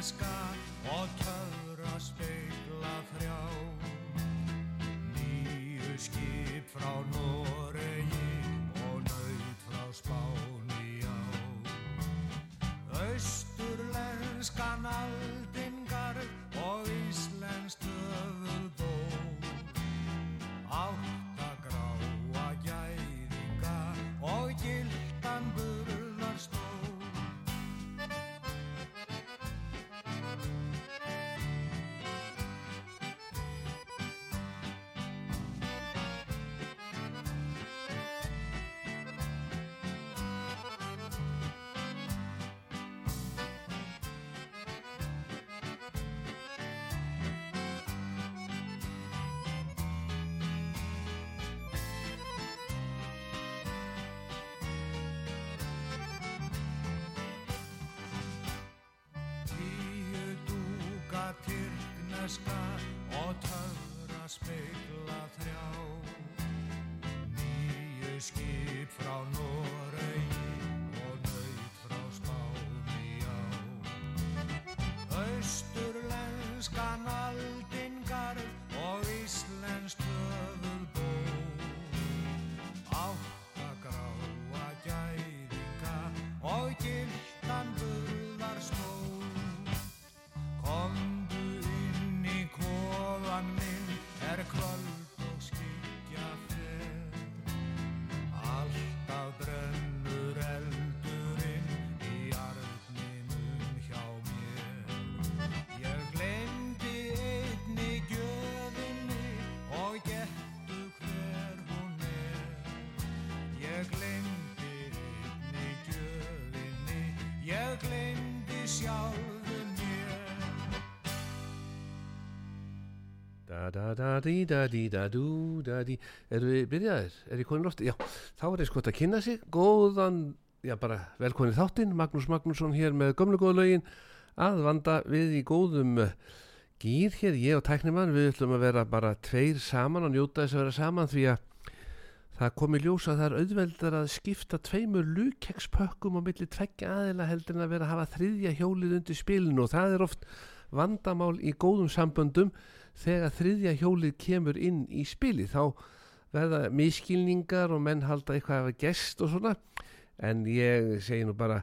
sky or sky or time. Erum við byrjaðir? Er ég konin lofti? Já, þá er ég skott að kynna sig. Góðan, já bara velkomin í þáttinn. Magnús Magnússon hér með lögin. Að vanda við í góðum eh, gýr hér, ég og tæknimann við ætlum að vera bara tveir saman og njóta þess að vera saman því að það komi ljós að það er auðveldar að skipta tveimur lúkekspökkum á milli tveggja aðila heldur en að vera að hafa þriðja hjólið undir spilinu og það er oft vandamál í góðum samböndum þegar þriðja hjólið kemur inn í spili þá verða miskilningar og menn halda eitthvað að hafa gest og svona. En ég segi nú bara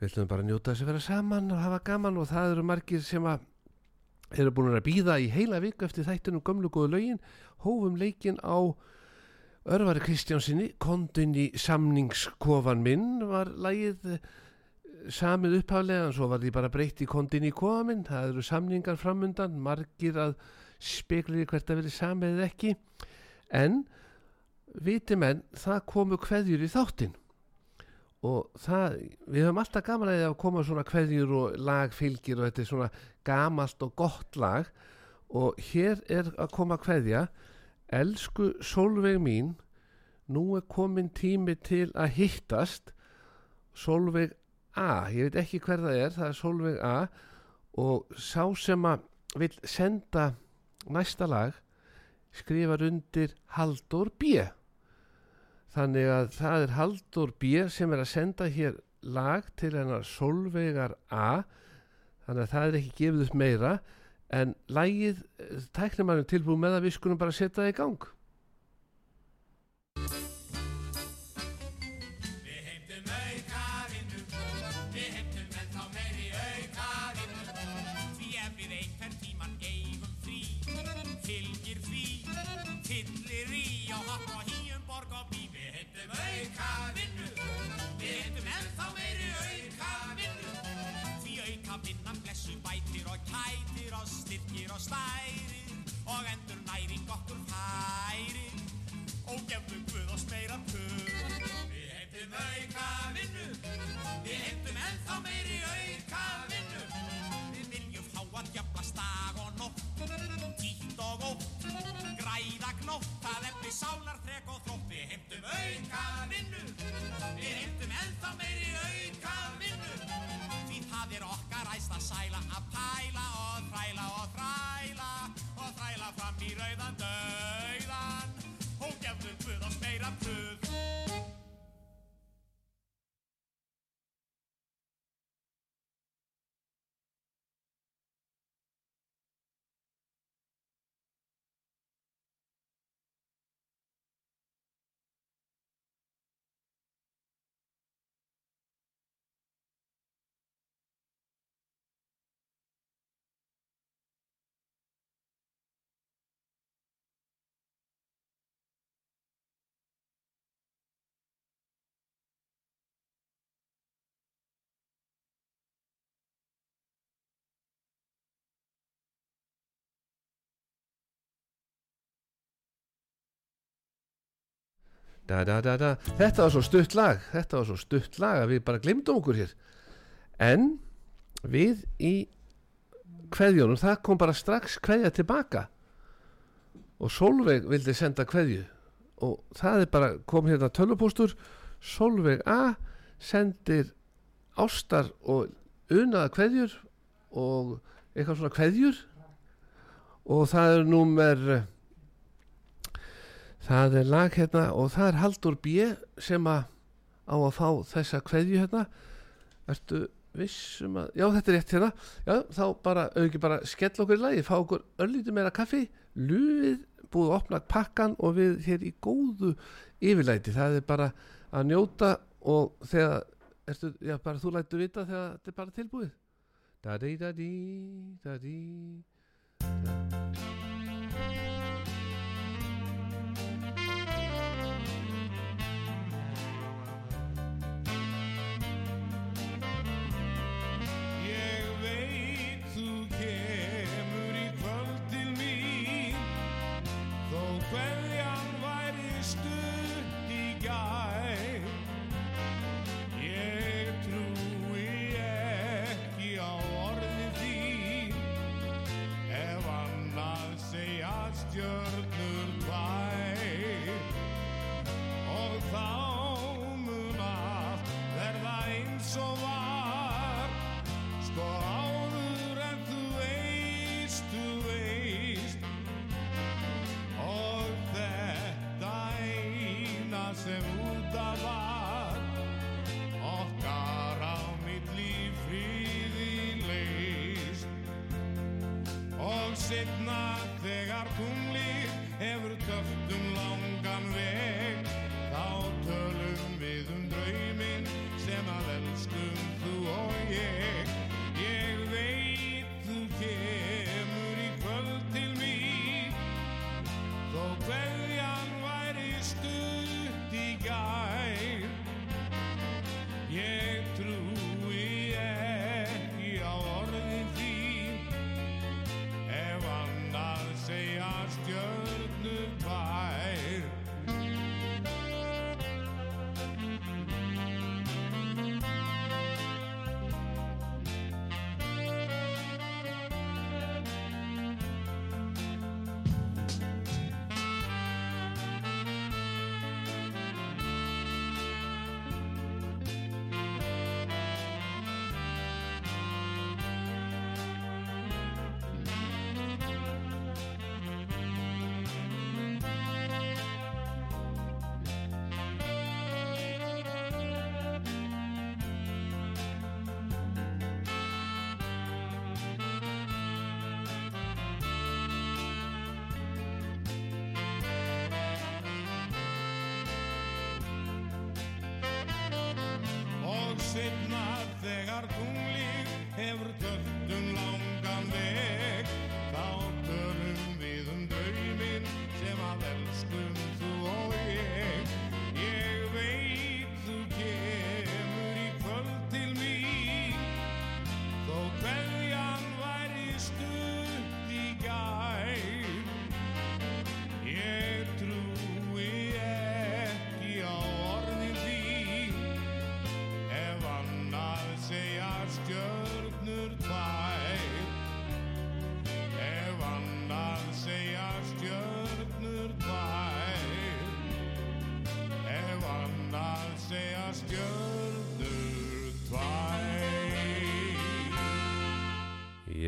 við ætlum bara að njóta þess að vera saman og hafa gaman og það eru margir sem að eru búin að býða í heila viku eftir þættunum gömlu góðu lögin. Hófum leikin á Örvari Kristjánsinni kondin í samningskofan minn var lagið eh, samið upphaflega en svo var því bara breytt í kondin í kofan minn. Það eru samningar framundan margir að speklir hvert að verið samið eða ekki. En viti menn það komu kveðjur í þáttinn. Og það, við höfum alltaf gaman að því að koma svona kveðjur og lagfylgir og þetta er svona gamalt og gott lag. Og hér er að koma kveðja. Elsku Solveig mín nú er komin tími til að hittast. Solveig A ég veit ekki hver það er, það er Solveig A. Og sá sem að vil senda næsta lag skrifar undir Haldur B. Þannig að það er Haldur B sem er að senda hér lag til hennar Solveigar A. Þannig að það er ekki gefið upp meira. En lagið tæknumannum tilbúið með að við skulum bara setja það í gang fyllir í og hopp og hýjum borg og bí. Við heimtum auka vinnu, við heimtum ennþá meiri auka vinnu. Því auka vinnan blessu bætir og kætir og styrkir og stærir og endur næring okkur færir og gefðu Guð oss meira pur. Við heimtum auka vinnu, við heimtum ennþá meiri auka vinnu ljúan jöfnast dag og nótt Ítt og ótt, græðagnótt Það eftir sálar, þrek og þrótt Við heimtum auka vinnu Við heimtum ennþá meiri auka vinnu Því það er okkar æst að sæla Að pæla og þræla og þræla Og þræla fram í rauðan döiðan Og gefnum við oss meira pröf da, da, da. Þetta var svo stutt lag. Þetta var svo stutt lag að við bara glimtum okkur hér. En við í kveðjónum, það kom bara strax kveðja tilbaka. Og Solveig vildi senda kveðju. Og það er bara, kom hérna tölvupóstur. Solveig A sendir ástar og unaða kveðjur og eitthvað svona kveðjur. Og það er númer það er lag hérna og það er Haldur B sem að á að fá þessa kveðju hérna. Ertu vissum að, já þetta er rétt hérna. Já þá bara, auðvitað bara skell okkur í lagi, fá okkur örlítið meira kaffi luðið, búið að opna pakkan og við hér í góðu yfirlæti, það er bara að njóta og þegar ertu, já bara þú lættu vita þegar þetta er bara tilbúið. Da di da di da di Ég Og setna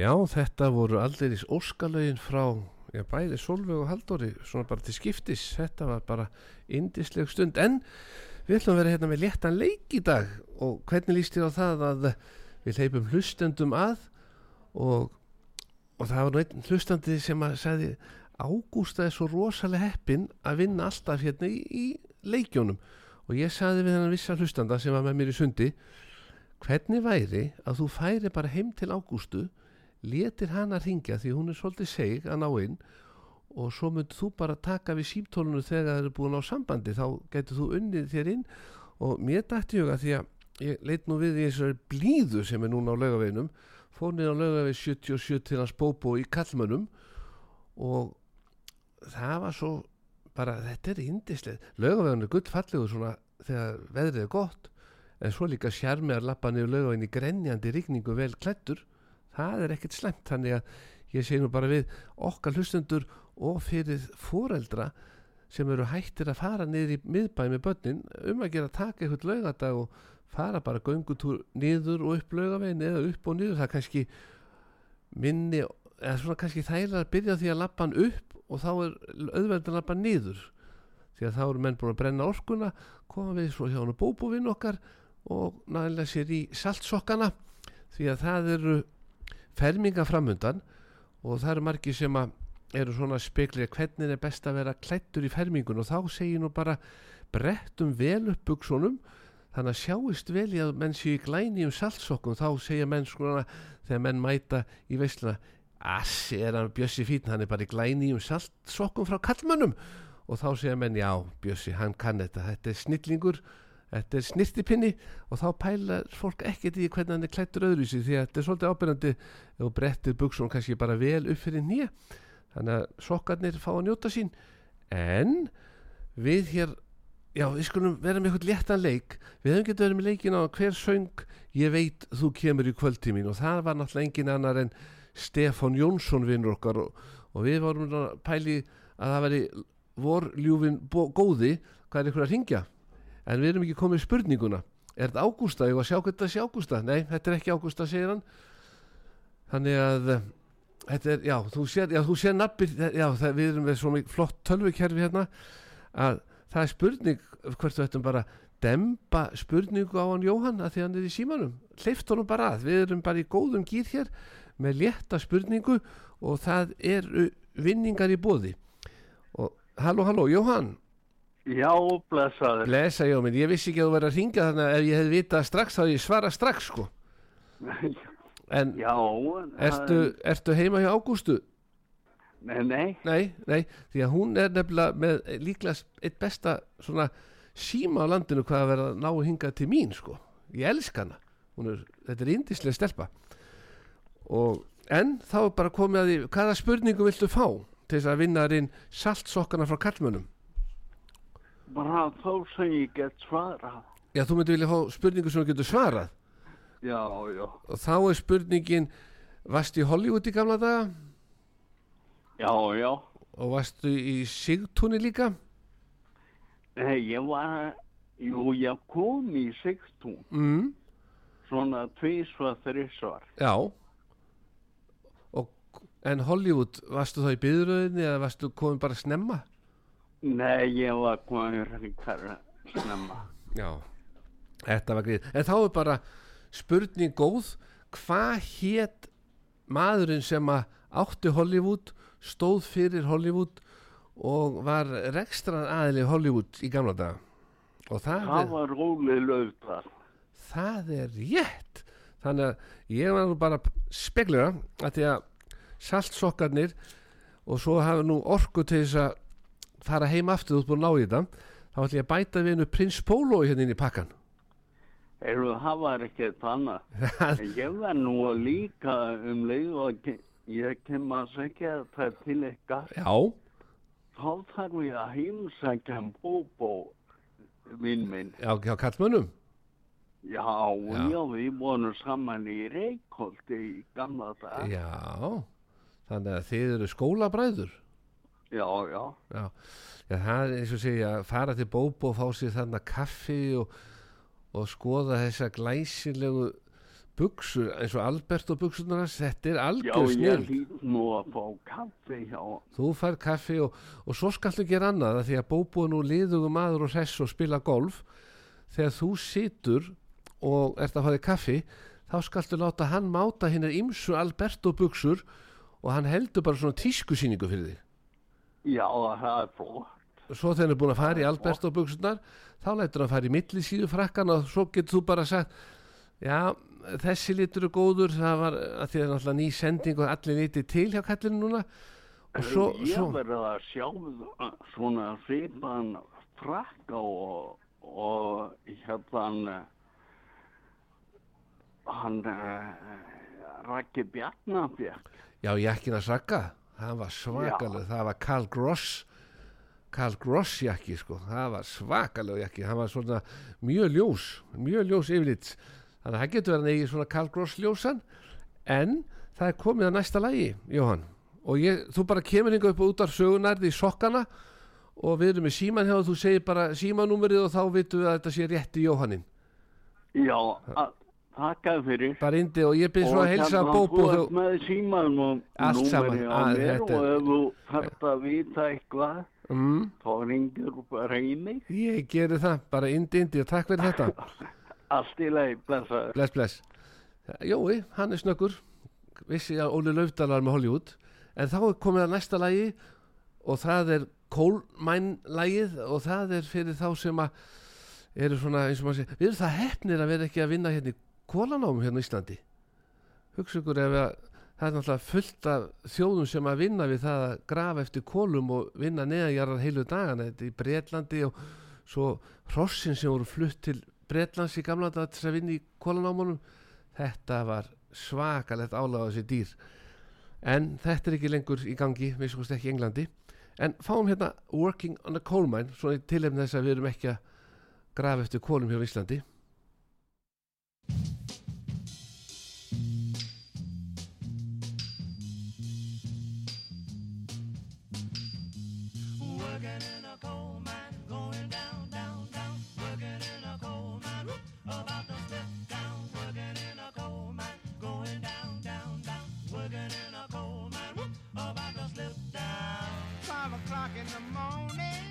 Já, þetta voru aldeiris óskalögin frá já, bæði Solveig og Halldóri svona bara til skiptis, þetta var bara indisleg stund, en við ætlum að vera hérna með léttan leik í dag. Og hvernig líst þér á það að við leipum hlustendum að? Og, og það var einn hlustandi sem að sagði Ágústa er svo rosalega heppin að vinna alltaf hérna í, í leikjónum og ég sagði við hennan vissa hlustanda sem var með mér í sundi hvernig væri að þú færi bara heim til Ágústu letir hana ringja því hún er svolítið seg að ná inn og svo myndir þú bara taka við símtólunu þegar það eru búin á sambandi. Þá getur þú unnið þér inn og mér dætti huga því að ég leit nú við í þessari blíðu sem er núna á laugaveginum fór niður á laugavegi 77 til hans bóbó í kallmönnum og það var svo bara þetta er indislega lögavegun er gullfallegu svona þegar veðrið er gott en svo líka sjarmiðar lappa niður lögavegin í grenjandi rigningu vel klættur það er ekkert slemt þannig að ég segi nú bara við okkar hlustendur og fyrir foreldra sem eru hættir að fara niður í miðbæ með börnin um að gera að taka eitthvað laugadag og fara bara göngutúr niður og upp laugavegin eða upp og niður. Það kannski minni eða svona kannski þægilega að byrja því að lappa hann upp og þá er auðveld að lappa niður. Því að þá eru menn búin að brenna orkuna koma við svo hjá hann og bóbúvinn okkar og nægilega sér í saltsokkana því að það eru ferminga framundan og það eru margir sem eru svona speklir hvernig er best að vera klættur í fermingun og þá segir nú bara brettum vel upp buksunum þannig að sjáist vel í að menn séu í glæni um saltsokkum þá segja menn svona þegar menn mæta í veisluna assi er hann Bjössi fín hann er bara í glæni um saltsokkum frá kallmönnum og þá segja menn já Bjössi hann kann þetta, þetta er snillingur þetta er snirtipinni og þá pælar fólk ekkert í hvernig hann er klættur öðruvísi því að þetta er svolítið ábyrjandi og brettir buksunum kannski bara vel upp fyrir nýja þannig að sokkarnir fá að njóta sín. En við hér já við skulum vera með eitthvað léttan leik. Við höfum getið verið með leikin á hver söng ég veit þú kemur í kvöldtímin og það var náttúrulega engin annar en Stefan Jónsson vinnur okkar. Og, og við vorum pæli að það veri vorljúfin góði. Hvað er ykkur að ringja en við erum ekki komið spurninguna. Er þetta Ágústa, ég var að sjá hvernig það sé Ágústa? Nei, þetta er ekki Ágústa, segir hann. Þannig að þetta er, já, þú sér, já, þú sér nabbir, já, það, við erum með svo mikið flott tölvikerfi hérna að það er spurning hvert þú ættum bara demba spurningu á hann Jóhann að því hann er í símanum. Hleyft honum bara að, við erum bara í góðum gýr hér með létta spurningu og það er vinningar í bóði og halló, halló, Jóhann Já, blessaður. Blessa, já, menn ég vissi ekki að þú verið að ringa þannig að ef ég hefði vitað strax þá ég svara strax, sko en Já. ertu, ertu heima hjá Ágústu? Nei, nei. Nei, nei, því að hún er nefnilega með líklega eitt besta svona síma á landinu hvað að vera að ná að hinga til mín sko, ég elsk hana er, þetta er indislega stelpa og en þá er bara komið að því, hvaða spurningu viltu fá til þess að vinna þarinn saltsokkana frá kallmönnum Bara þá sem ég get svarað. Já, þú myndi vilja fá spurningu sem þú getur svarað Já, já. og þá er spurningin varstu í Hollywood í gamla daga Já, já. og varstu í Sigtúni líka Nei, ég var, jú, ég kom í Sigtún. mm, Svona tvísvar, þrísvar. Já og, En Hollywood, varstu þá í byðröðinni eða varstu komin bara snemma? Nei, ég var komin hverja snemma. Já Þetta var greið En þá er bara spurning góð Hvað hét maðurinn sem átti Hollywood stóð fyrir Hollywood og var rekstran aðili Hollywood í gamla daga og það, Það var Óli Laufdal. það er rétt þannig að ég var nú bara speglera að því að saltsokkarnir og svo hafa nú orku til þess að fara heim aftur út búin að ná í þetta þá ætlum ég að bæta við hennu Prins Pólo hérna inn í pakkan Eru, það var annað. En Ég var nú líka um leið og ég kem að segja það til ykkar. Já, Þá þarf ég að heimsækja Bóbó, vinn minn. já, já, kallmönnum Já, Já. já, við vorum saman í Reykjóldi í gamla dag. Já, þannig að þið eru skólabræður Já, já. Já, já það er eins og segja að fara til Bóbo og fá sér þarna kaffi og, og skoða þessa glæsilegu buksur eins og Albert og buksunar þetta er Já, algjör ég snill lít nú að fá kaffi hjá. þú fær kaffi og, og svo skaltu gera annað því að Bóbo er nú liðugum maður og hress og spila golf þegar þú situr og ert að í kaffi þá skaltu láta hann máta hinnar ymsu Alberto buksur og hann heldur bara svona tískusýningu fyrir þig Já, það er flott. svo þegar hann er búin að fara í Alberto buksunar þá lætur hann fara í millisíðu frakkan og svo getur þú bara sagt já, þessi litur er góður það var að því að náttúrulega ný sending og allir liti til hjá kallinu núna. Og svo, ég verði að sjá svona svipan frakka og, og hérna hann uh, Raki Bjarnafjörn já, jakkin að sagga það var svakalega, það var Karl Gross Karl Gross jakki sko, það var svakalega jakki, hann var svona mjög ljós, mjög ljós yfirleitt, þannig að það getur verið eigi svona Karl Gross ljósan, en það er komið að næsta lægi, Jóhann, og ég, þú bara kemur hinga upp út af sögunarði í sokkana og við erum með síman hjá og þú segir bara símanúmerið og þá vitum við að þetta sé rétt í Jóhannin, Já, þakka fyrir. bara indi og ég byrð svo að heilsa Bóbo þú þú, ert með síman og númerið á að mér þetta- og ef þú þarft að vita eitthvað, mm, þá ringir bara í mig. ég geri það, bara indi, indi og takk fyrir þetta. Allt í leið, blessaður. Bless, bless. Jói, hann er snöggur, vissi að Óli Laufdal var með Hollywood, en þá er komið að næsta lagi og það er Coalmine-lagið og það er fyrir þá sem að eru svona, eins og maður segir, við erum það hefnir að vera ekki að vinna hérna í kólanámum hérna í Íslandi. Hugsa ykkur ef að það er náttúrulega fullt af þjóðum sem að vinna við það að grafa eftir kólum og vinna neðanjarðar heilu dagana, þetta er í Breitlandi og svo hrossin sem voru flutt til Breitlands í gamla dag til að vinna í kólanámunum, þetta var svakalegt álag á þessi dýr. En þetta er ekki lengur í gangi við skoðast ekki í Englandi. En fáum hérna Working on a Coal Mine svona í tilefni þess að við erum ekki að grafa eftir kólum hér á Íslandi Working in a coal mine, going down, down, down. Working in a coal mine, about to slip down. Working in a coal mine, going down, down, down. Working in a coal mine, about to slip down. Five o'clock in the morning,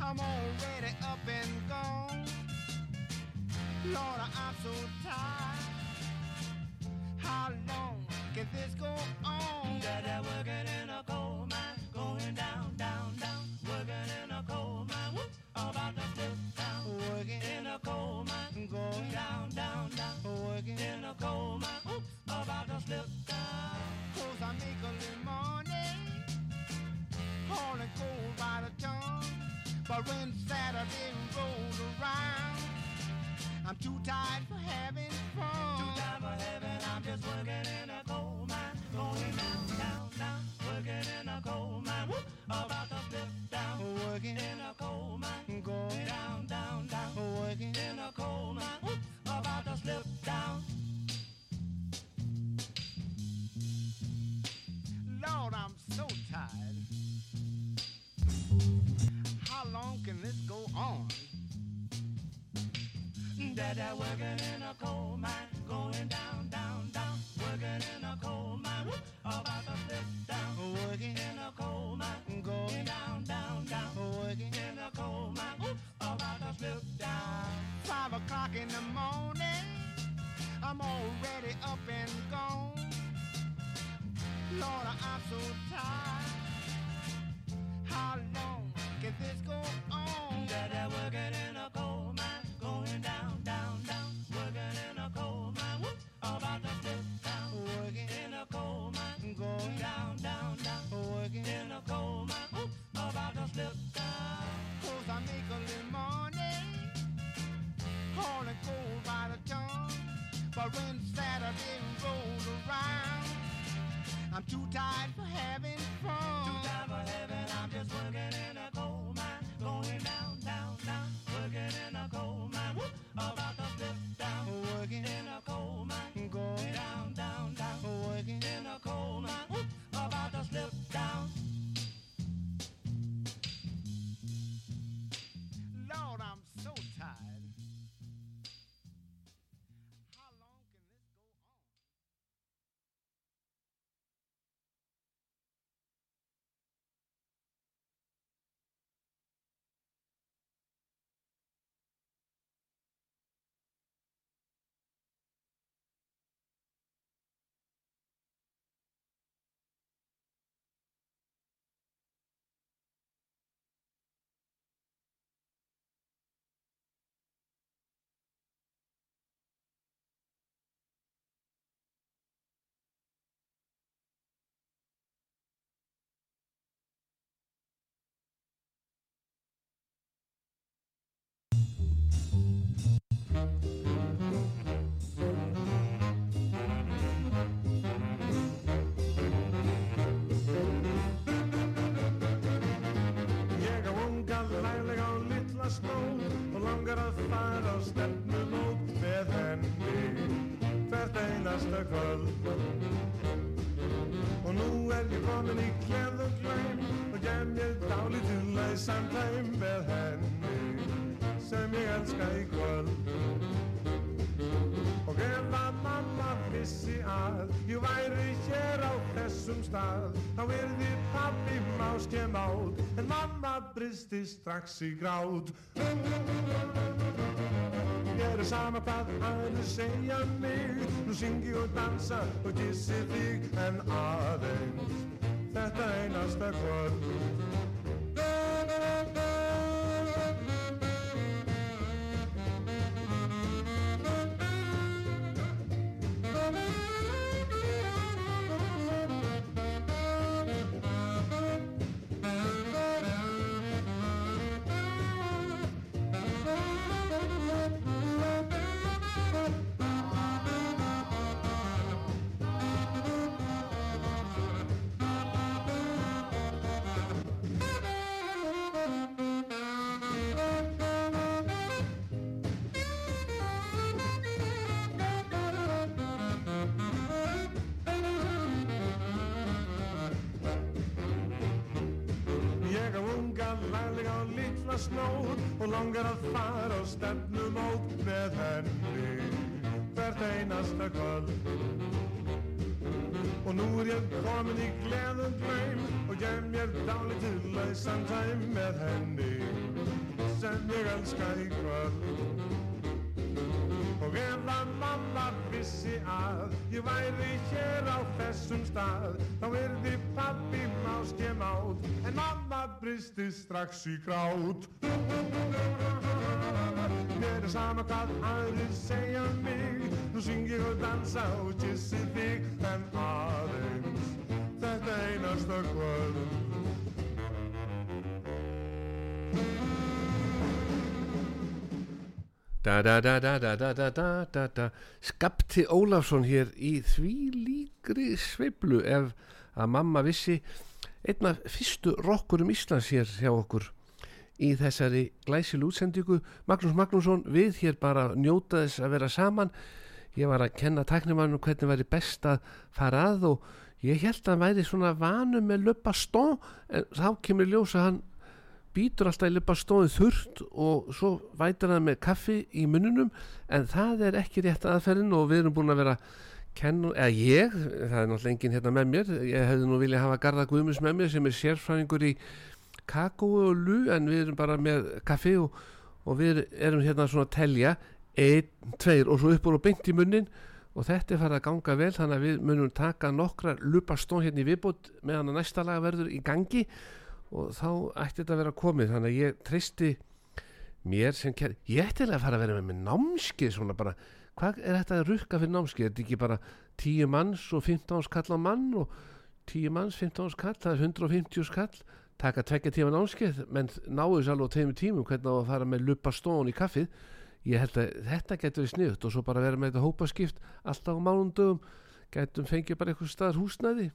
I'm already up and. Lord, I'm so tired. How long can this go on? Dada working in a coal mine, going down, down, down. Working in a coal mine, whoop, about to slip down. Working, In a coal mine, going, down, down, down. working. In a coal mine, whoop, about to slip down. Cause I make a little money, hauling coal by the ton. But when too tired that are working in when Saturday rolls around. I'm too tired fara á stefnumót með henni hvert einasta kvöld. Og nú er ég komin í kjæð og glæm og gem ég dálítið læsam tæm með henni sem ég elska í kvöld. Og ef að mamma vissi að ég væri hér á þessum stað þá yrði pabbi máske mátt en mamma bristi strax í grát. Ég er sama hvað aðeins segja mig Nú syngi og dansa og gissi þig En aðeins. Þetta einasta kvöld fara á stefnumót með henni hvert einasta kvöld. Og nú er ég komin í gleðum draum og gef mér dálítið lausan tæm með henni sem ég elska í kvöld. Og ef að mamma vissi að ég væri hér á þessum stað þá yrði pabbi máske mátt en mamma bristi strax í grát. Mér er sama hvað aðrir segja um mig nú syng ég og dansa og kissi þig en aðeins þetta einasta kvöld Skapti Ólafsson hér í því líkri sveiflu ef að mamma vissi einna fyrstu rokkurum Íslands hér hjá okkur í þessari glæsilu útsendingu. Magnús Magnússon við hér bara njóta þess að vera saman. Ég var að kenna tæknumannum hvernig væri best að fara að og ég held að hann væri svona vanu með löpa stó en þá kemur ljósa hann býtur alltaf í lipa stóðið þurrt og svo vætir hann með kaffi í mununum en það er ekki rétt aðferðin og við erum búin að vera kennu, eða ég, það er náttúrulega enginn hérna með mér, ég hefði nú viljað hafa Garða Guðmus með mér sem er sérfræðingur í kakóu og lu en við erum bara með kaffi og, og við erum hérna svona að telja einn, tveir og svo upp og beint í munnin og þetta er farið að ganga vel þannig að við munum taka nokkra lupa stón hérna í viðbútt meðan að næsta laga verður í gangi og þá ætti þetta að vera komið þannig að ég treysti mér sem kæri, ég ætti að fara að vera með með námskið svona bara, hvað er þetta að rukka fyrir námskið, er þetta ekki bara 10 manns og 15 skall á mann og 10 manns, 15 skall, það er 150 skall, taka tvekja tíma námskið, menn náðu þess alveg á tveimur tímum hvernig á að fara með lupa stón í kaffið. Ég held að þetta getur við sniðut og svo bara vera með þetta hópaskipt alltaf á mánundum getum fengið bara eitthvað staðar húsnæði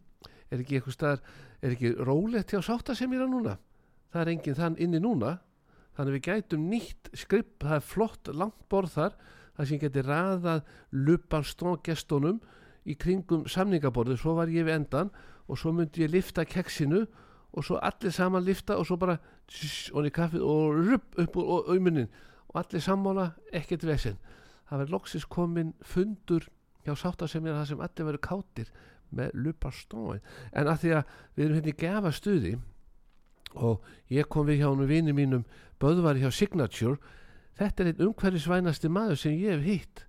er ekki eitthvað staðar, er ekki rólegt hjá sáttasemjara núna? Það er enginn þann inni núna. Þannig við gætum nýtt skripp það er flott langt borð þar það sem geti raðað lupan stróngestunum í kringum samningaborðu, svo var ég við endan og svo myndi ég lifta keksinu og svo allir saman lifta og svo bara tss, og rupp upp úr auðmunnin og allir sammála ekkert vesen. Það verður loksis komin fundur hjá sáttasemjara það sem allir verður kátir með lupa stróin en að því að við erum hérna í gefa stuði og ég kom við hjá nú vini mínum Böðvar hjá Signature. Þetta er einn umhverfisvænasti maður sem ég hef hitt.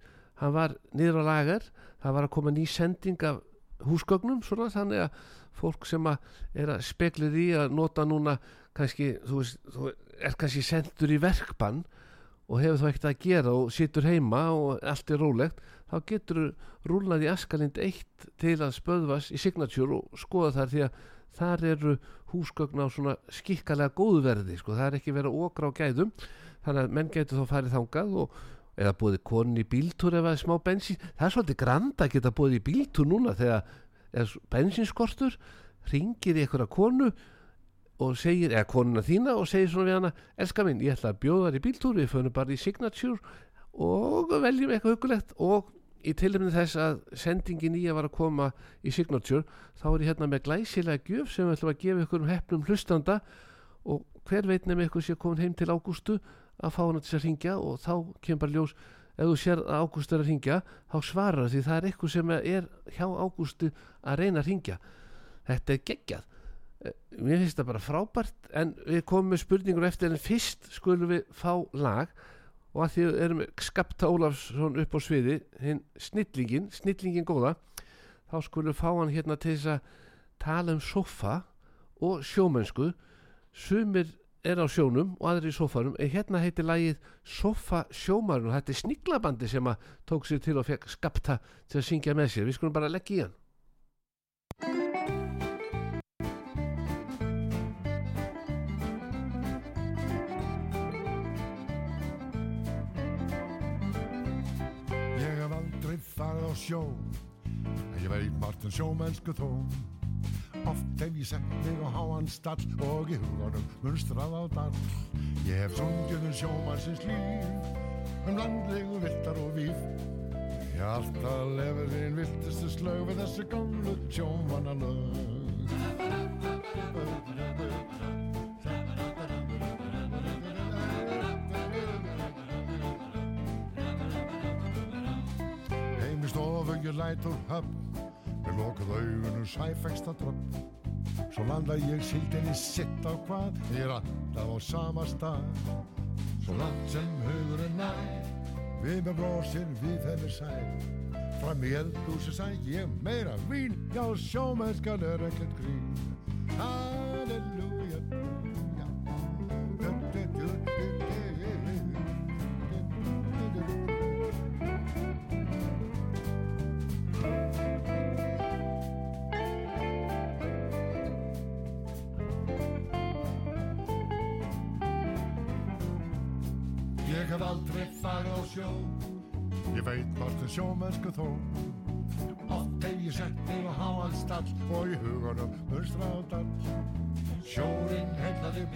Hann var niður á lagar það var að koma ný sending af húsgögnum svona þannig að fólk sem að er að speklið í að nota núna kannski þú, veist, þú er kannski sendur í verkbann og hefur þá ekkert að gera og situr heima og allt er rólegt þá getur rúlað í Askalind 1 til að spöðvas í Signature og skoða þar því að þar eru húsgögn á svona skikkalega góðu verði sko, það er ekki verið okra á gæðum. Þannig að menn getur þá farið þangað og eða búið konin í bíltúr er smá bensín. Það er svolítið grand að geta búið í bíltúr núna þegar bensinskortur ringir í einhverja konu og segir, eða konuna þína og segir svona við hana, elska minn, ég ætla að bjóða þar í bíltúr við fönum bara í Signature og veljum eitthvað hugulegt og í tilhemni þess að sendingi nýja var að koma í Signature þá er ég hérna með glæsilega gjöf sem við ætlum að gefa ykkur um hefnum hlustanda og hver veit nefnir ykkur sé komin heim til Ágústu að fá hana til að ringja og þá kemur bara ljós ef þú sér að Ágúst er að ringja þá svarar því það er ykkur sem er hjá Ágústu að reyna að ringja þetta er geggjað. Eh, mér finnst það bara frábært en við komum með spurningur eftir en fyrst skulum við fá lag og að því erum Skapta Ólafsson upp á sviði hinn snillingin, snillingin góða þá skulum fá hann hérna til þess að tala um sofa og sjómennsku. Sumir er á sjónum og aðri í sofarum en hérna heitir lagið Sofa sjómarinn og þetta er sniglabandi sem að tók sér til og fekk Skapta til að syngja með sér. Við skulum bara leggja í hann á sjó. En ég veit margt um sjómennsku þó. Oft hef ég sett mig á háan stall Og í hugunum munstrað á dall. Ég hef sungið um sjómannsins líf Um landlegu viltar og víf. Ég alltaf lefið þín viltustu slög Við þessu gamlu sjómannalög. Heim höfn Með lokuð augunum sæfengsta dröfn Svo landa ég síldinni sitt á hvað? Ég er alltaf á sama stað. Svo langt sem hugurinn nær Við með brósir við þeirri sæl Fram í eldhúsi sæk ég meira vín Já, sjómennskan er ekkert grín. Halleluja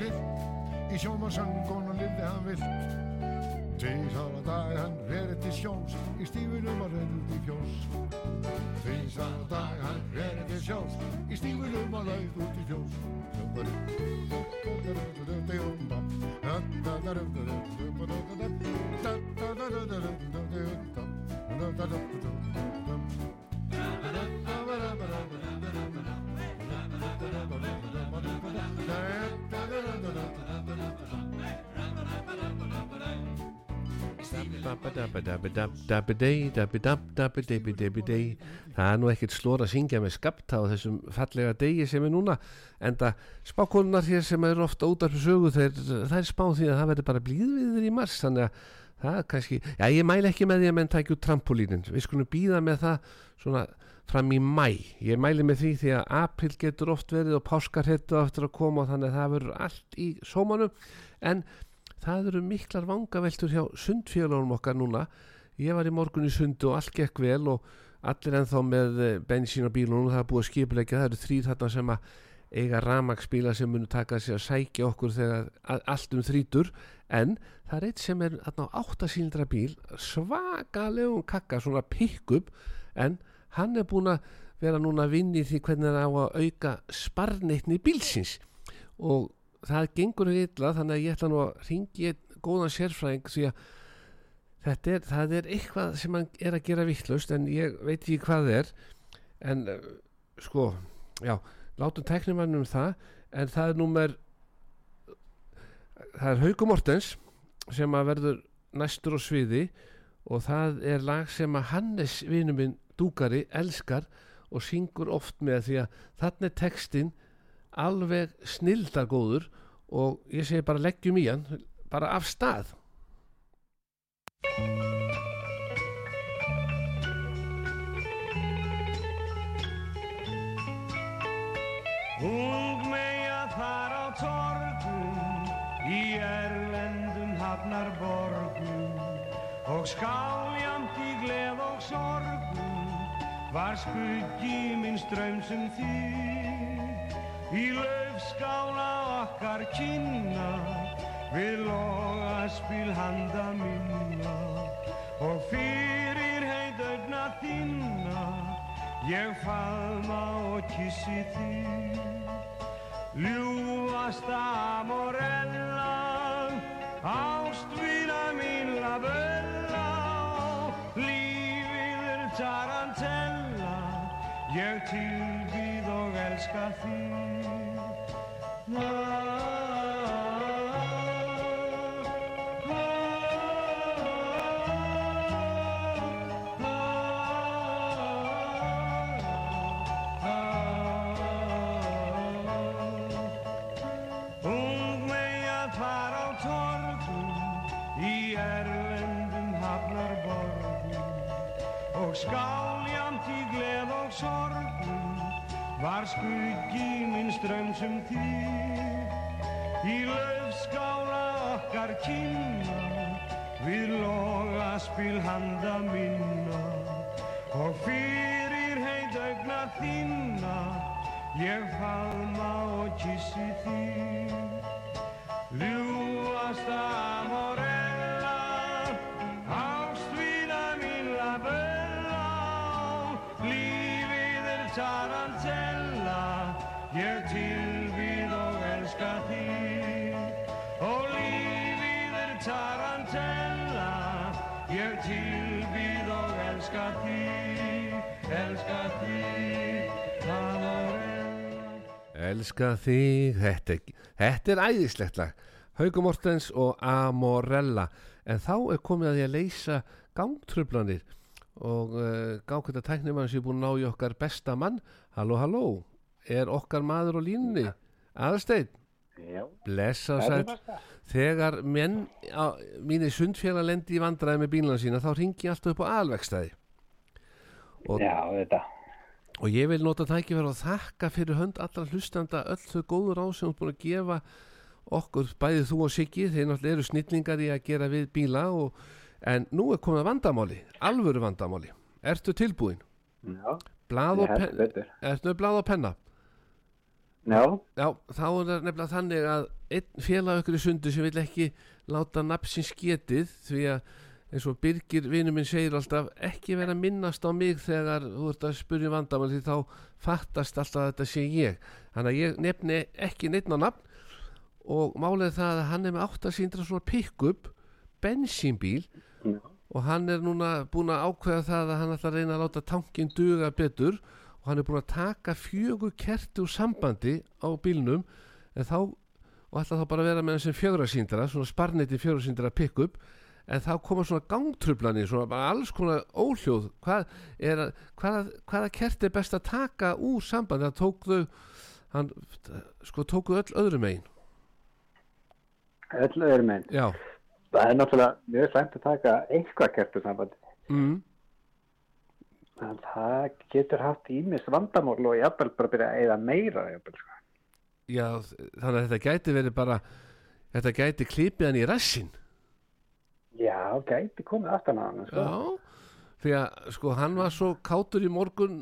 vilt Í sjómannsöngunum lifði hann vilt Tvísar að dag hann verið til sjós Í stífunum að reynd í fjós Tvísar að dag hann verið til sjós Í stífunum að reynd út í fjós Dabba-dabba-dabba-dabba-dei, Það er nú ekkert slór að syngja með skapta á þessum fallega degi sem er núna en það spákonunar hér sem eru ofta út af sögu það er spáð því að það verður bara blíðviður í mars þannig að það er kannski, já ég mæle ekki með því að menn tækja út trampolínin, við skulum býða með það svona fram í mæ ég mæli með því því að april getur oft verið og páskarhettu aftur að koma og þannig að það verður allt í sómanum en það eru miklar vangaveltur hjá sundfélagum okkar núna. Ég var í morgun í sundu og allt gekk vel og allir ennþá með eh, bensín á bílunum. Það er búið að skipulegja, það eru þrýr þarna sem að eiga ramagsbíla sem munu taka sig að sækja okkur þegar allt um þrítur. En það er eitt sem er á áttasíldra bíl svakalegum kakka, svona pick-up. En hann er búin að vera núna að vinna í því hvernig það á að auka sparnitni bílsins. Og það gengur illa þannig að ég ætla nú að ringi góðan sérfræðing því að þetta er, það er eitthvað sem hann er að gera vittlust en ég veit ekki hvað það er en uh, sko, já látum tæknumannum um það en það er númer það er Hauku Mortens sem að verður næstur á sviði og það er lag sem að Hannes vinur minn Dúkari elskar og syngur oft með því að þannig textin alveg snildagóður og ég segi bara leggjum í hann bara af stað. Ung meja þar á torgum í erlendum hafnarborgum. Og skáljamt í gleð og sorgum var skuggi minn strömsum þýr í laufskála okkar kynna við logaspil handa minna. Og fyrir heitaugna Ég faðma og kissi þig. Ljúfasta morella Ástvina mín la bella Lífið er tarantella Ég tilbýð og elska þig skáljamt í gleð og sorgum var skuggi strömsum þig í löfskála okkar kynna. Við loga spil handa minna og fyrir heit augna þinna. Ég faðma og kissi þig Elska þig, þetta, þetta er æðislegt lag. Hauku Mortens og Amorella. En þá er komið að því að leysa gangtrublanir og uh, gangkvæmta tæknimann sem er búin að ná í okkar besta mann. Halló, halló, er okkar maður á línunni? Aðarsteinn, Já, blessa og sæl. Þegar menn á, mínir sundfélag lendi í vandræði með bílana sína þá ringi ég alltaf upp á alvegstæði. Og Já, þetta. Og ég vil nota tækifæri og þakka fyrir hönd allra hlustanda öll þau góður á sem þú ert búin að gefa okkur, bæðið þú og Siggi, þeir náttúrulega eru snillingar í að gera við bíla og, en nú er komið vandamáli, alvöru vandamáli. Ertu tilbúin? Já, Blað ég held betur. ertu með blað og penna? Já, Já, þá er það nefnilega þannig að einn félag okkur í sundu sem vil ekki láta nafnsins getið því að eins og Birgir vinur minn segir alltaf ekki vera að minnast á mig þegar þú ert að spyrja um vandamál því þá fattast alltaf þetta sé ég þannig að ég nefni ekki neitt á nafn og málið það að hann er með átt að síndra svona pick-up bensínbíl Já. og hann er núna búin að ákveða það að hann ætla að reyna að láta tankin duga betur og hann er búin að taka fjögur kerti úr sambandi á bílnum en þá og ætla þá bara að vera með þessum fjögrasýndra svona sparniti fjögrasýndra pick-up en þá koma svona gangtrublanir svona bara alls konar óhljóð hvað er, að- hvaða, hvaða kerti er best að taka úr sambandi það tók þau hann sko tóku öll öðrum megin öll öðrum einn. já, Það er náttúrulega mjög slæmt að taka einhvað kertu sambandi. mm, En það getur haft ímis vandamál og jafnvel bara byrja að eða meira. Jafnvel, sko. já þannig að þetta gæti verið bara þetta gæti klipið hann í rassin Já, gæti komið aftan á hann. Sko. Já, því að sko hann var svo kátur í morgun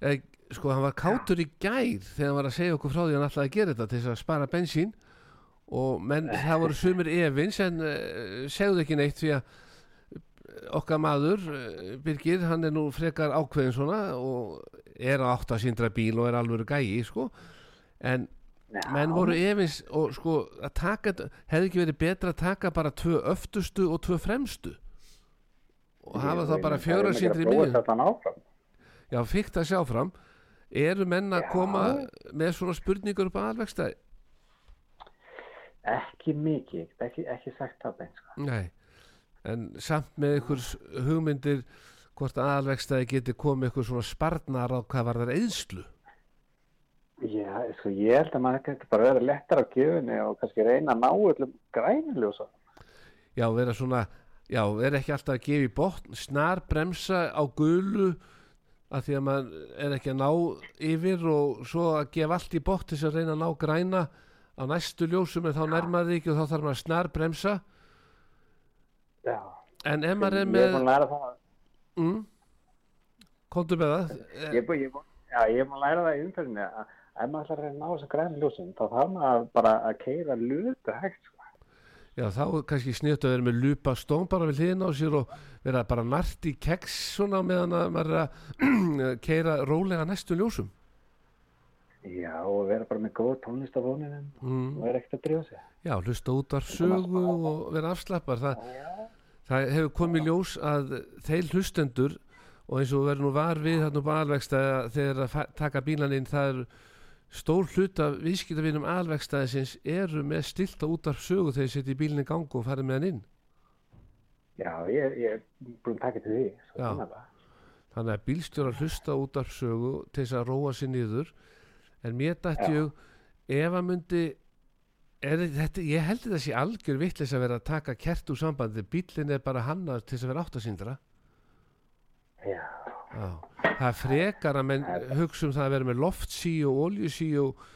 eða, sko hann var kátur í gær þegar hann var að segja okkur frá því að hann ætlaði að gera þetta til þess að spara bensín og menn það voru sumir efins en uh, segðu ekki neitt því að eh, okkar maður uh, Birgir, hann er nú frekar ákveðin svona og er á átt að síndra bíl og er alveg gæi sko en Já, menn voru efins og sko að taka, hefði ekki verið betra að taka bara tvö öftustu og tvö fremstu og hafa þá bara miðjum Þetta áfram. já, fyrkt að sjá fram eru menn að Já. koma með svona spurningur upp á alvegstæði Ekki mikið, ekki, ekki sagt það. Sko. nei, en samt með ykkur hugmyndir hvort að alvegstæði geti komið ykkur svona sparnar á hvað var þar eðslu Já, sko, ég held að maður getur bara verið lettar á gjöfunni og kannski reyna að ná öllum grænuljósa. já, vera svona já, vera ekki alltaf að gefa í botn snar bremsa á gulu að því að maður er ekki að ná yfir og svo að gefa allt í botn til þess að reyna að ná græna á næstu ljósum en þá nærmaði ekki og þá þarf maður að snar bremsa Já, en ef maður er ég er með búin að læra það. mm, komdu með það Ég er búin, að læra það í umferðinni að ef maður ætlar að reyna að ná þessum grænuljósum þá þarf maður bara að keira lutu hægt, sko. Já, þá kannski snýtt að vera með lupa stón bara við hliðina á sér og vera bara nart í keks svona meðan að maður er að keira rólega næstu ljósum. Já, og vera bara með góð tónlist á fóninum Mm. og vera ekkert að drífa sig. Já, hlusta út af sögu og vera afslappar. Það, það hefur komið ljós að þeir hlustendur og eins og verður nú var við þarna alvegstæða þegar að taka bílan inn það er stór hlut af viðskiptavinum alvegstæðisins eru með stilta út af sögu þegar þeir setja í bílinni gang og farið með hann inn. Já, ég, er búin að taka til því. Þannig að bílstjórar hlusta út af sögu til þess að róa sér niður en mér dætti ég ef að myndi er, þetta, ég held þetta sé algjör vittlis að vera að taka kert úr sambandi bílinn er bara hannar til þess að vera áttasýndra Já, Já. Það er frekar að menn hugsa um það að vera með loftsí og oljusí og,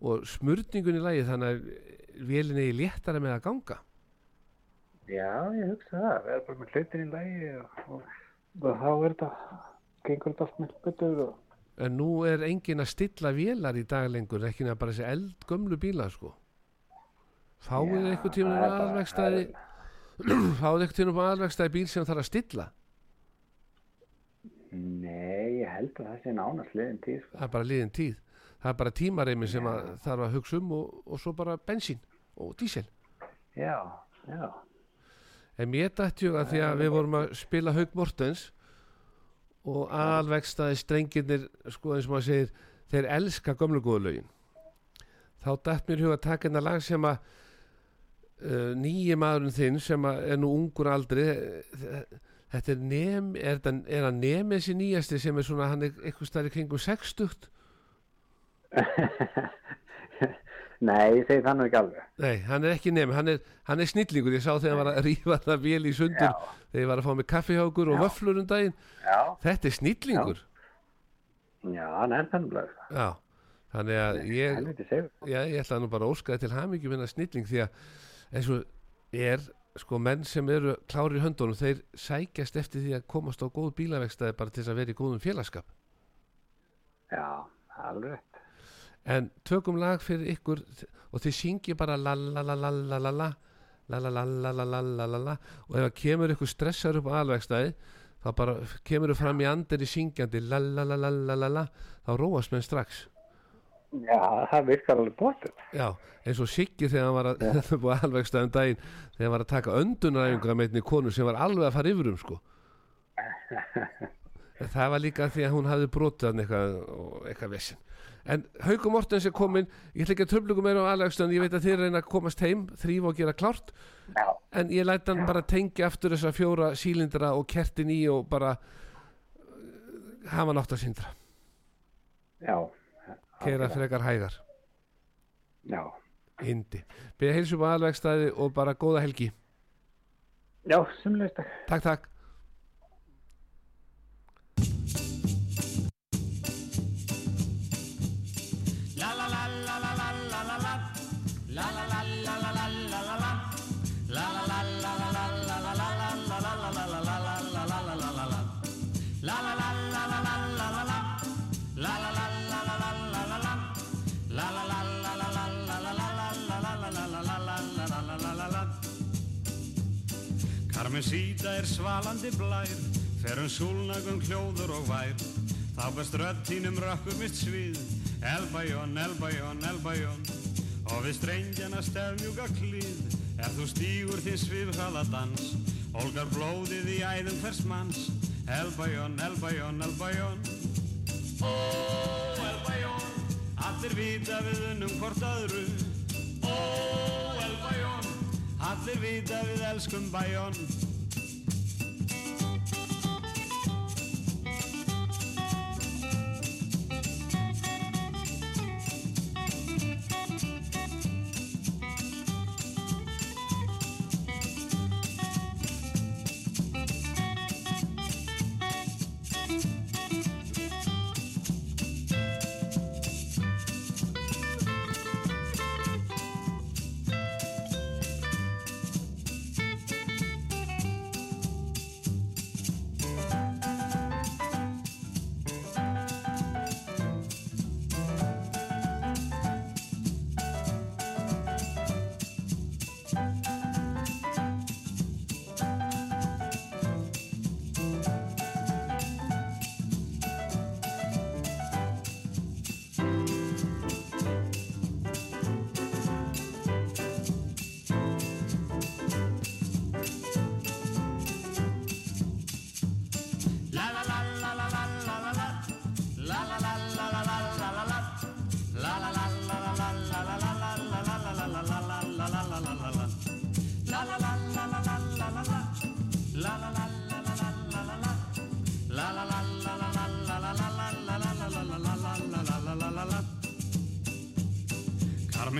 og smurningun í lagi þannig að vélinni er léttara með að ganga. Já, ég hugsa það. Vera bara með hlutin í lagi og, og, og þá er þetta, gengur þetta allt með betur og en nú er engin að stilla vélar í dag lengur ekki nema bara þessi eldgömlu bíla sko. Fáið eitthvað tíma það aðvegstæði fáið eitthvað tíma aðvegstæði bíl sem þarf að stilla Nei, ég held að það sé nánast liðin tíð, sko. það er bara liðin tíð. Það er bara tímareymi sem að þarf að hugsa um og, og svo bara bensín og dísel Já, já, en mér dætti ég að því að við vorum að spila Haug Mortens og aðalvegstaði strengirnir sko eins og maður segir þeir elska gömlu góðu lögin. Þá dætt mér í hug að taka hérna lag sem að uh, nýji maðurinn þinn sem að er nú ungur aldri eh, þetta er nem er, þetta, er að nemi þessi nýjasti sem er svona hann er eitthvað stærri kringum 60 Nei, ég segi það nú ekki alveg. nei, hann er ekki nemi, hann er, hann er snillingur. Ég sá þegar hann var að rífa það vel í sundur Já. þegar ég var að fá mig kaffihjákur og vöflur um daginn. Já, þetta er snillingur. Já, hann er þannig. Já, þannig að ég, já, ég ætla nú bara að óska þér til hamingjum minna snilling því að eins og er sko menn sem eru klári í höndunum þeir sækjast eftir því að komast á góð bílavegstaði bara til þess að vera í góðum félagskap Já, alveg en tökum lag fyrir ykkur og þið syngi bara la la la la la la la la la la la la la la la og ef að kemur ykkur stressar upp á alvegstaði þá bara kemur þau fram í andir í syngjandi la la la la la la la þá róast menn strax Já, það virkar alveg bótið. Já, eins og Siggi þegar hann var að þetta búið alveg stæðum daginn þegar hann var að taka öndunaræfingar með einni konu sem var alveg að fara yfir um sko. Það var líka því að hún hafði brotið hann eitthvað eitthvað vesinn en Hauku Mortens er komin ég ætla ekki að tröflugum meira á alvegstöðan ég veit að þið reyna að komast heim, þrýfa og gera klárt. Já, en ég læt hann bara tengja aftur þessa fjóra sílindra og kertin í og bara uh, hafa nátt að síndra já. Keira algjörlega. frekar hægar. Já, indi, byrja heilsu á alvegstæði og bara góða helgi. Já, sumleist takk. Takk, takk. Karmesíta er svalandi blær, fer um súlnagum hljóður og vær. Þá best rödd þínum rökkumist svið, elbæjón, elbæjón, elbæjón. Og við strengjana stefnjúka klíð, ef þú stígur þinn svifhraða dans. Olgar blóðið í æðum hvers manns, elbæjón, elbæjón, elbæjón. Ó, elbæjón, allir vita við unnum hvort öðru. Ó, elbæjón, allir vita við elskum bæjón.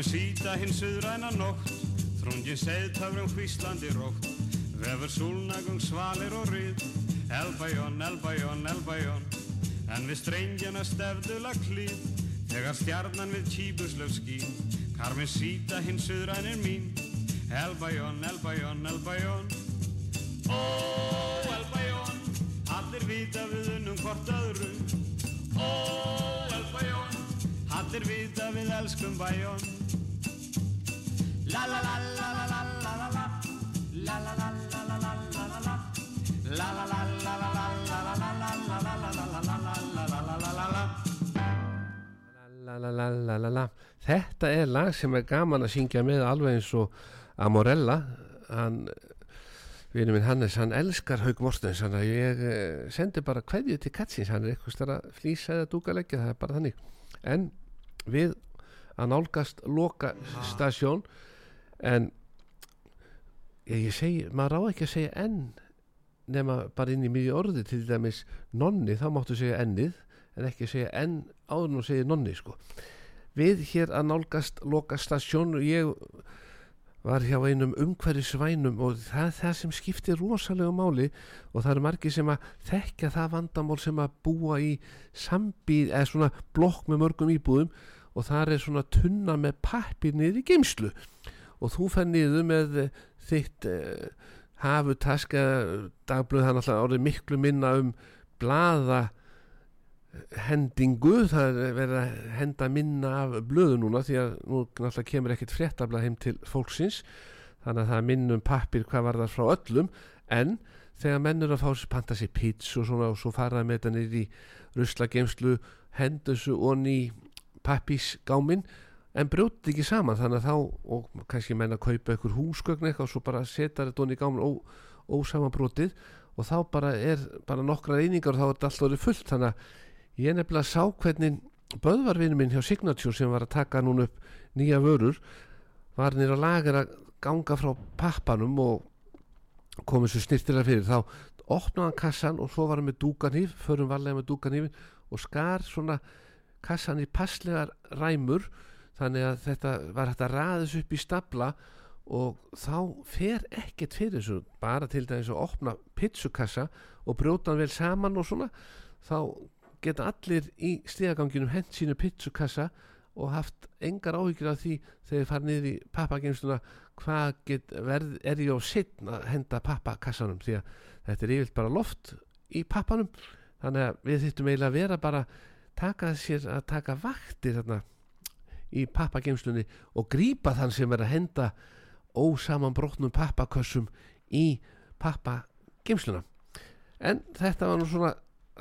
Karmi síta hinn suðræna nótt, þrungin seðtöfrum hvíslandi rótt, vefur súlnagung svalir og rið, elbæjón, elbæjón, elbæjón, en við strengjana stefdula klíð, þegar stjarnan við tíbuslöf skín, Karmi síta hinn suðrænir mín, elbæjón, elbæjón, elbæjón, ó, elbæjón, allir vita við unnum hvort öðru, ó, elbæjón, allir vita við elskum bæjón. Þetta er lag sem er gaman að syngja með alveg eins og Amorella. Hann vinur minn Hannes, hann elskar Haug Morstens þannig að ég eh, sendi bara kveðju til Katsins, hann er eitthvað stara flýsa eða dúkaleggja, það er bara þannig. En við að nálgast loka stasjón en ég, ég segi, maður á ekki að segja enn nema bara inn í miðju orði til dæmis nonni, þá máttu segja ennið en ekki segja enn áður nú segja nonni sko. Við hér að nálgast loka stasjón og ég var hjá einum umhverju svænum og það það sem skiptir rosalega máli og það eru margir sem að þekka það vandamál sem að búa í sambíð eða svona blokk með mörgum íbúðum og það er svona tunna með pappir niður í geimslu og þú fær niður með eh, þitt uh, hafutask eða dagblöð er náttúrulega orðið miklu minna um blaða hendingu, það er verið að henda minna af blöðu núna því að nú náttúrulega kemur ekkert fréttablað heim til fólksins. Þannig að það er minn um pappir hvað var það frá öllum. En þegar mennur að fá sér panta sér pits og svona og svo faraði með þetta niður í ruslageimslu hendusu og ný pappisgámin en brjóti ekki saman. Þannig að þá og kannski menna að kaupa einhver húsgögn eitthvað og svo bara setja þetta onni í gámin ó, ósamanbrotið. Og þá bara er bara nokkra einingar og þá er þetta alltaf fullt. Þannig að ég nefnilega sá hvernig böðvarvinu minn hjá Signature sem var að taka núna upp nýja vörur var nýra lagar að ganga frá pappanum og komið svo snirtilega fyrir. Þá opnaði hann kassan og svo var hann með dúkanýf förum varlega með dúkanýfin og skar svona kassan í passlegar ræmur þannig að þetta var hægt að raðis upp í stabla og þá fer ekkert fyrir þessu. Bara til dæmis að opna pizzukassa og brjóta hann vel saman og svona þá geta allir í stíðaganginum hent sínu pizzukassa og haft engar áhyggjur af því þegar þið fara niður í pappageimsluna hvað get, verð, er ég á sitt að henda pappakassanum? Því að þetta er yfirlt bara loft í pappanum. Þannig að við þittum eiginlega að vera bara taka sér að taka vaktir þarna í pappageimslunni og grípa þann sem er að henda ósamanbrotnum pappakössum í pappageimsluna en þetta var nú svona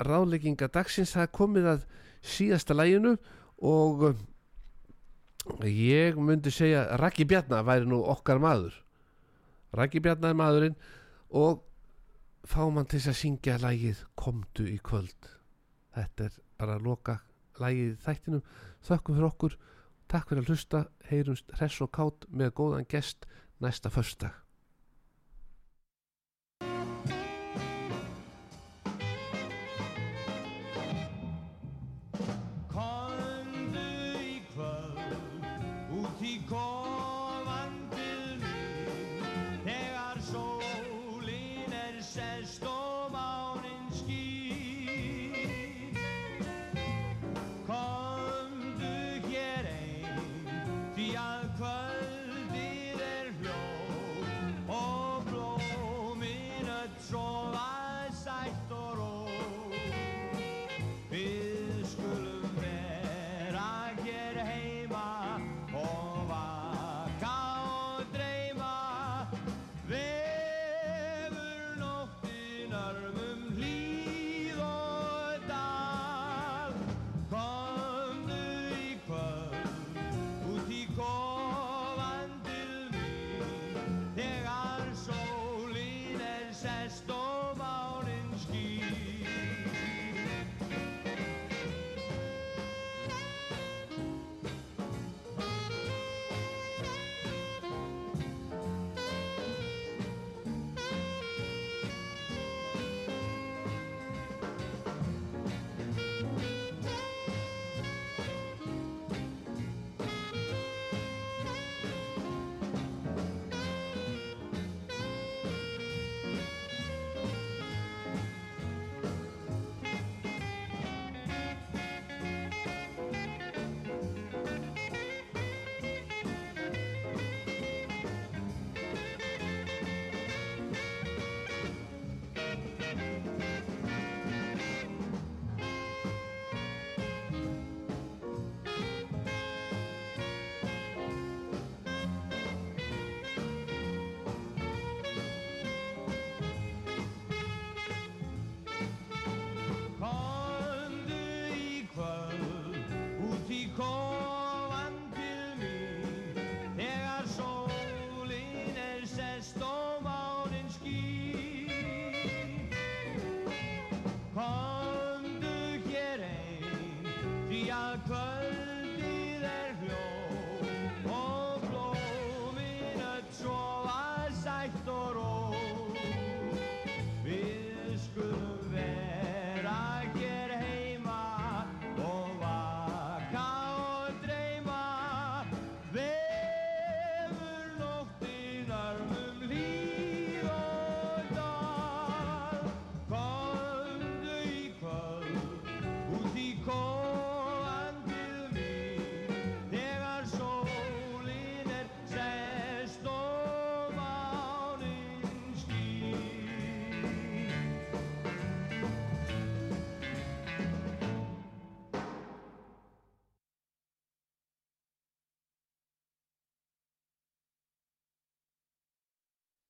ráðlegginga dagsins það komið að síðasta læginu og uh, ég myndi segja Raki Bjarnar væri nú okkar maður. Raki Bjarnar er maðurinn og fá mann til að syngja lægið Komdu í kvöld. Þetta er bara að loka lægið þættinum. Þökkum fyrir okkur. Takk fyrir að hlusta. Heyrumst hress og kátt með góðan gest næsta första